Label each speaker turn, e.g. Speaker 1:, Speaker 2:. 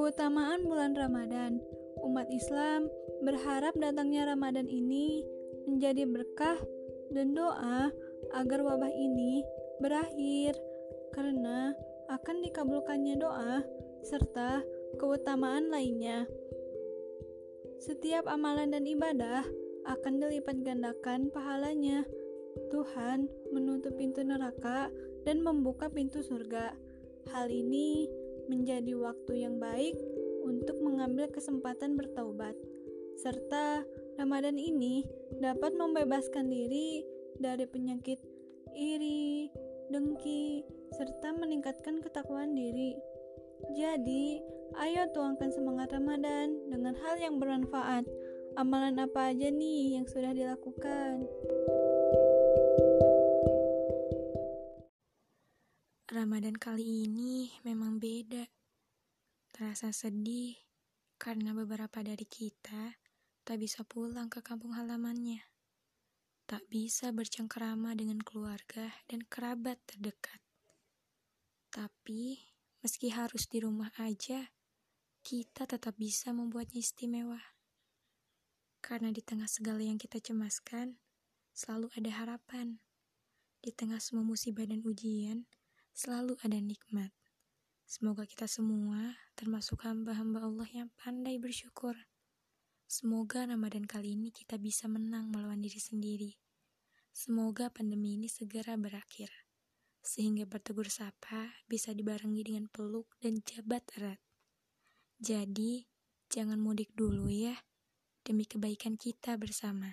Speaker 1: Keutamaan bulan Ramadan. Umat Islam berharap datangnya Ramadan ini menjadi berkah dan doa agar wabah ini berakhir karena akan dikabulkannya doa serta keutamaan lainnya. Setiap amalan dan ibadah akan dilipat gandakan pahalanya. Tuhan menutup pintu neraka dan membuka pintu surga. Hal ini menjadi waktu yang baik untuk mengambil kesempatan bertaubat, serta Ramadan ini dapat membebaskan diri dari penyakit iri, dengki, serta meningkatkan ketakwaan diri. Jadi, ayo tuangkan semangat Ramadan dengan hal yang bermanfaat. Amalan apa aja nih yang sudah dilakukan?
Speaker 2: Ramadan kali ini memang beda. Terasa sedih karena beberapa dari kita tak bisa pulang ke kampung halamannya. Tak bisa bercengkerama dengan keluarga dan kerabat terdekat. Tapi, meski harus di rumah aja, kita tetap bisa membuatnya istimewa. Karena di tengah segala yang kita cemaskan, selalu ada harapan. Di tengah semua musibah dan ujian, selalu ada nikmat. Semoga kita semua, termasuk hamba-hamba Allah yang pandai bersyukur. Semoga Ramadan kali ini kita bisa menang melawan diri sendiri. Semoga pandemi ini segera berakhir, sehingga bertegur sapa bisa dibarengi dengan peluk dan jabat erat. Jadi, jangan mudik dulu ya, demi kebaikan kita bersama.